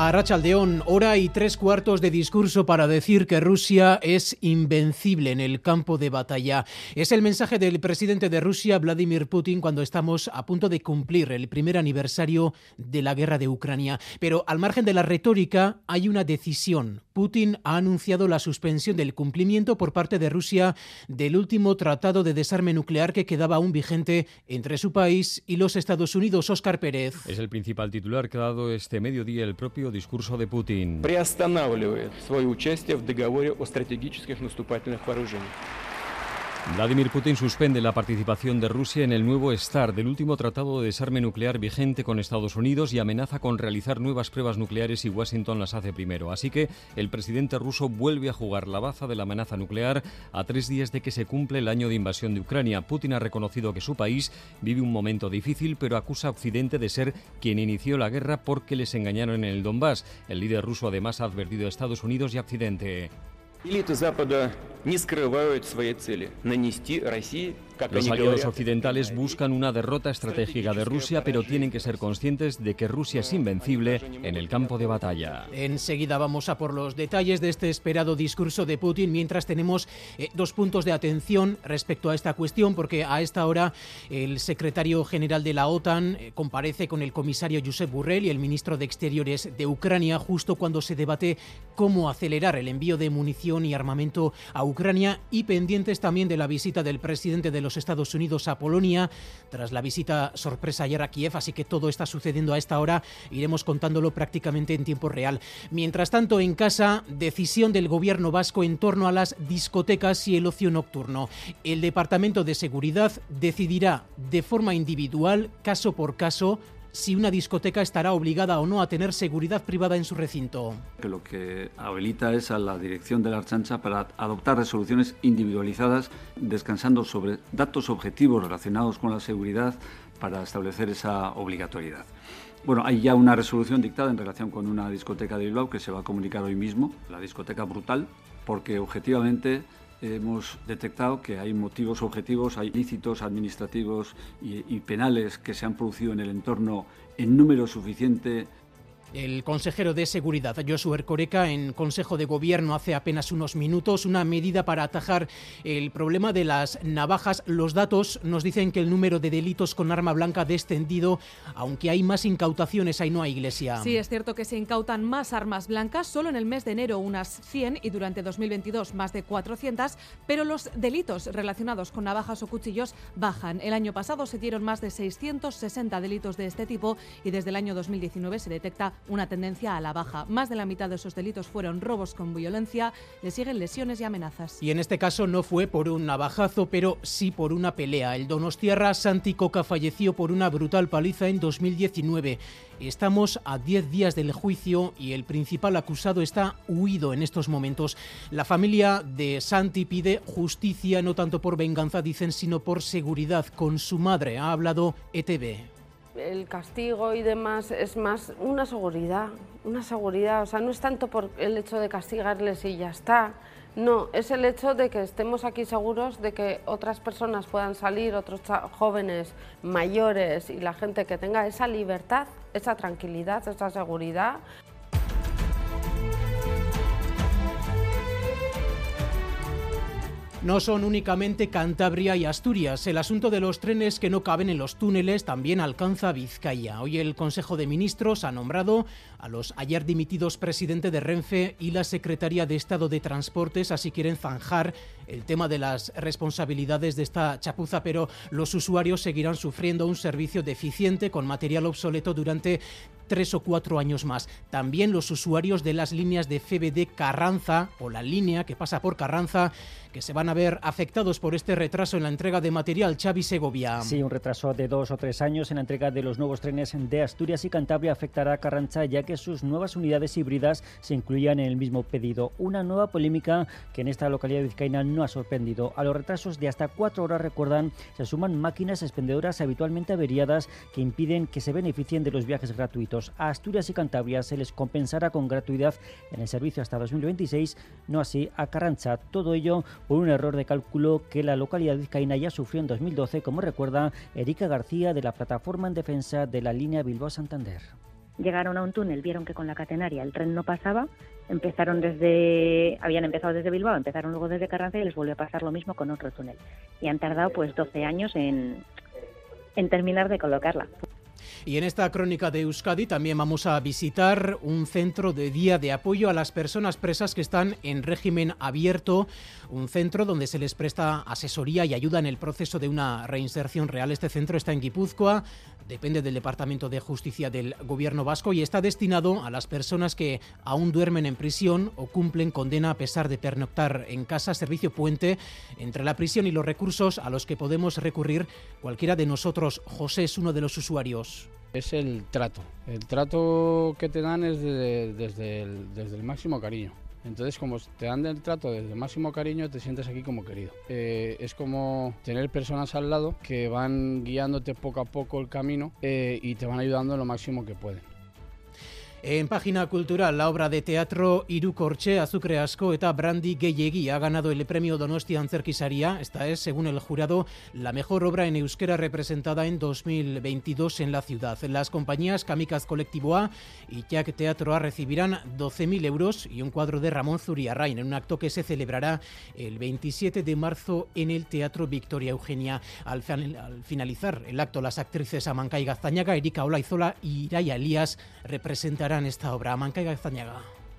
A Rachaldeón, hora y tres cuartos de discurso para decir que Rusia es invencible en el campo de batalla. Es el mensaje del presidente de Rusia, Vladimir Putin, cuando estamos a punto de cumplir el primer aniversario de la guerra de Ucrania. Pero al margen de la retórica, hay una decisión. Putin ha anunciado la suspensión del cumplimiento por parte de Rusia del último tratado de desarme nuclear que quedaba aún vigente entre su país y los Estados Unidos. Óscar Pérez. Es el principal titular que ha dado este mediodía el propio discurso de. Приостанавливает свое участие в договоре о стратегических наступательных вооружениях. Vladimir Putin suspende la participación de Rusia en el nuevo START del último tratado de desarme nuclear vigente con Estados Unidos y amenaza con realizar nuevas pruebas nucleares si Washington las hace primero. Así que el presidente ruso vuelve a jugar la baza de la amenaza nuclear a tres días de que se cumple el año de invasión de Ucrania. Putin ha reconocido que su país vive un momento difícil, pero acusa a Occidente de ser quien inició la guerra porque les engañaron en el Donbass. El líder ruso además ha advertido a Estados Unidos y a Occidente. Не скрывают своей цели – нанести России Los aliados occidentales buscan una derrota estratégica de Rusia, pero tienen que ser conscientes de que Rusia es invencible en el campo de batalla. Enseguida vamos a por los detalles de este esperado discurso de Putin, mientras tenemos eh, dos puntos de atención respecto a esta cuestión, porque a esta hora el secretario general de la OTAN eh, comparece con el comisario Josep Burrell y el ministro de Exteriores de Ucrania justo cuando se debate cómo acelerar el envío de munición y armamento a Ucrania y pendientes también de la visita del presidente de los Estados Unidos a Polonia tras la visita sorpresa ayer a Kiev, así que todo está sucediendo a esta hora, iremos contándolo prácticamente en tiempo real. Mientras tanto, en casa, decisión del gobierno vasco en torno a las discotecas y el ocio nocturno. El Departamento de Seguridad decidirá de forma individual, caso por caso, si una discoteca estará obligada o no a tener seguridad privada en su recinto. Lo que habilita es a la dirección de la Archancha para adoptar resoluciones individualizadas, descansando sobre datos objetivos relacionados con la seguridad para establecer esa obligatoriedad. Bueno, hay ya una resolución dictada en relación con una discoteca de Bilbao que se va a comunicar hoy mismo, la discoteca Brutal, porque objetivamente hemos detectado que hay motivos objetivos, hay ilícitos administrativos y, y, penales que se han producido en el entorno en número suficiente el consejero de Seguridad, Joshua Ercoreca, en Consejo de Gobierno hace apenas unos minutos, una medida para atajar el problema de las navajas. Los datos nos dicen que el número de delitos con arma blanca ha descendido, aunque hay más incautaciones, ahí no hay iglesia. Sí, es cierto que se incautan más armas blancas, solo en el mes de enero unas 100 y durante 2022 más de 400, pero los delitos relacionados con navajas o cuchillos bajan. El año pasado se dieron más de 660 delitos de este tipo y desde el año 2019 se detecta una tendencia a la baja. Más de la mitad de esos delitos fueron robos con violencia, le siguen lesiones y amenazas. Y en este caso no fue por un navajazo, pero sí por una pelea. El Donostiarra Santi Coca falleció por una brutal paliza en 2019. Estamos a 10 días del juicio y el principal acusado está huido en estos momentos. La familia de Santi pide justicia no tanto por venganza, dicen, sino por seguridad. Con su madre ha hablado ETV el castigo y demás es más una seguridad, una seguridad, o sea, no es tanto por el hecho de castigarles y ya está, no, es el hecho de que estemos aquí seguros de que otras personas puedan salir, otros jóvenes, mayores y la gente que tenga esa libertad, esa tranquilidad, esa seguridad, No son únicamente Cantabria y Asturias. El asunto de los trenes que no caben en los túneles también alcanza Vizcaya. Hoy el Consejo de Ministros ha nombrado a los ayer dimitidos presidente de Renfe y la Secretaría de Estado de Transportes, así quieren zanjar el tema de las responsabilidades de esta chapuza, pero los usuarios seguirán sufriendo un servicio deficiente con material obsoleto durante tres o cuatro años más. También los usuarios de las líneas de FBD Carranza o la línea que pasa por Carranza que se van a ver afectados por este retraso en la entrega de material Xavi Segovia. Sí, un retraso de dos o tres años en la entrega de los nuevos trenes de Asturias y Cantabria afectará a Carranza ya que sus nuevas unidades híbridas se incluían en el mismo pedido. Una nueva polémica que en esta localidad vizcaína no ha sorprendido. A los retrasos de hasta cuatro horas, recuerdan, se suman máquinas expendedoras habitualmente averiadas que impiden que se beneficien de los viajes gratuitos. A Asturias y Cantabria se les compensará con gratuidad en el servicio hasta 2026, no así a Carrancha. Todo ello por un error de cálculo que la localidad vizcaína ya sufrió en 2012, como recuerda Erika García de la Plataforma en Defensa de la línea Bilbao-Santander. Llegaron a un túnel, vieron que con la catenaria el tren no pasaba, empezaron desde, habían empezado desde Bilbao, empezaron luego desde Carranza y les volvió a pasar lo mismo con otro túnel. Y han tardado pues 12 años en, en terminar de colocarla. Y en esta crónica de Euskadi también vamos a visitar un centro de día de apoyo a las personas presas que están en régimen abierto, un centro donde se les presta asesoría y ayuda en el proceso de una reinserción real. Este centro está en Guipúzcoa, depende del Departamento de Justicia del Gobierno vasco y está destinado a las personas que aún duermen en prisión o cumplen condena a pesar de pernoctar en casa, servicio puente entre la prisión y los recursos a los que podemos recurrir cualquiera de nosotros. José es uno de los usuarios. Es el trato. El trato que te dan es desde, el, desde el máximo cariño. Entonces, como te dan el trato desde el máximo cariño, te sientes aquí como querido. Eh, es como tener personas al lado que van guiándote poco a poco el camino eh, y te van ayudando lo máximo que pueden. En página cultural, la obra de teatro Irukorche, Azukre Asko eta Brandi Gehiegi ha ganado el premio Donostia Antzerkisaria. Esta es, según el jurado, la mejor obra en euskera representada en 2022 en la ciudad. Las compañías Kamikaz Colectivoa y Teatro recibirán 12.000 euros y un cuadro de Ramón Zuriarrain en un acto que se celebrará el 27 de marzo en el Teatro Victoria Eugenia. Al, finalizar el acto, las actrices Amancay Gaztañaga, Erika Olaizola y Iraya Elías representarán en esta obra? Manca y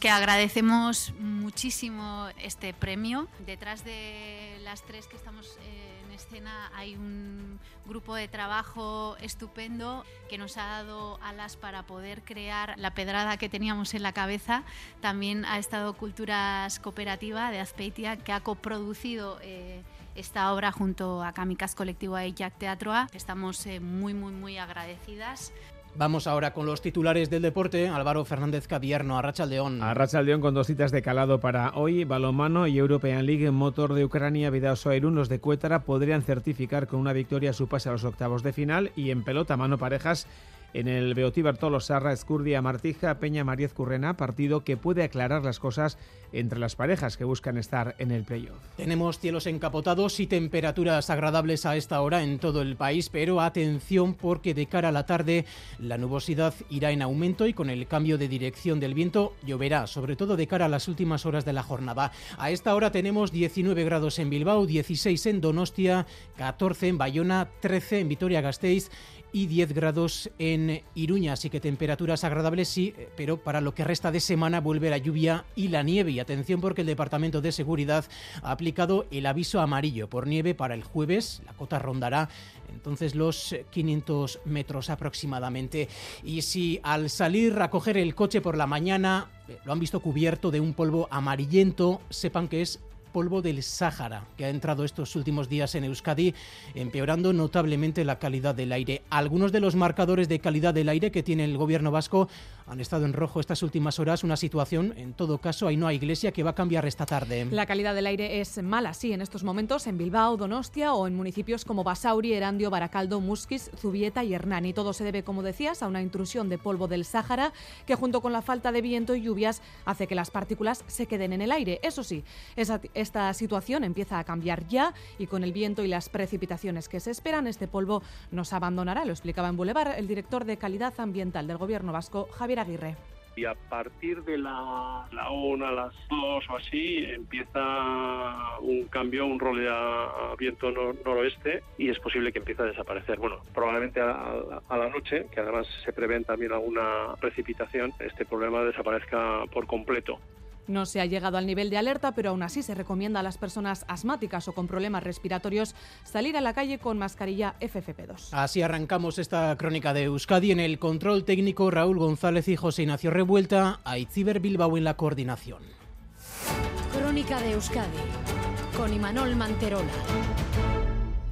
que agradecemos muchísimo este premio. Detrás de las tres que estamos eh, en escena hay un grupo de trabajo estupendo que nos ha dado alas para poder crear la pedrada que teníamos en la cabeza. También ha estado Culturas Cooperativa de Azpeitia que ha coproducido eh, esta obra junto a Kamikaz Colectivo y Jack Teatroa. Estamos eh, muy, muy, muy agradecidas. Vamos ahora con los titulares del deporte. Álvaro Fernández Cabierno, Arracha León. Arracha León con dos citas de calado para hoy. Balomano y European League Motor de Ucrania, Vidaso Airun, los de Cuétara podrían certificar con una victoria su pase a los octavos de final. Y en pelota, mano parejas, en el Beotí Bartolo Sarra Escurdia Martija Peña Mariez Currena, partido que puede aclarar las cosas entre las parejas que buscan estar en el playoff. Tenemos cielos encapotados y temperaturas agradables a esta hora en todo el país, pero atención porque de cara a la tarde la nubosidad irá en aumento y con el cambio de dirección del viento lloverá, sobre todo de cara a las últimas horas de la jornada. A esta hora tenemos 19 grados en Bilbao, 16 en Donostia, 14 en Bayona, 13 en Vitoria-Gasteiz y 10 grados en Iruña, así que temperaturas agradables sí, pero para lo que resta de semana vuelve la lluvia y la nieve. Y atención porque el Departamento de Seguridad ha aplicado el aviso amarillo por nieve para el jueves. La cota rondará entonces los 500 metros aproximadamente. Y si al salir a coger el coche por la mañana eh, lo han visto cubierto de un polvo amarillento, sepan que es polvo del Sáhara, que ha entrado estos últimos días en Euskadi, empeorando notablemente la calidad del aire. Algunos de los marcadores de calidad del aire que tiene el gobierno vasco han estado en rojo estas últimas horas, una situación, en todo caso, hay no iglesia que va a cambiar esta tarde. La calidad del aire es mala, sí, en estos momentos en Bilbao, Donostia o en municipios como Basauri, Erandio, Baracaldo, Musquis, Zubieta y Hernani. Todo se debe, como decías, a una intrusión de polvo del Sáhara que junto con la falta de viento y lluvias hace que las partículas se queden en el aire. Eso sí, esa, esta situación empieza a cambiar ya y con el viento y las precipitaciones que se esperan, este polvo nos abandonará, lo explicaba en Boulevard el director de Calidad Ambiental del Gobierno vasco, Javier Aguirre y a partir de la, la una, las dos o así, empieza un cambio, un rol de viento noroeste y es posible que empiece a desaparecer. Bueno, probablemente a, a, la noche, que además se prevén también alguna precipitación, este problema desaparezca por completo. No se ha llegado al nivel de alerta, pero aún así se recomienda a las personas asmáticas o con problemas respiratorios salir a la calle con mascarilla FFP2. Así arrancamos esta crónica de Euskadi en el control técnico Raúl González y José Ignacio Revuelta, a Itziber Bilbao en la coordinación. Crónica de Euskadi con Imanol Manterola.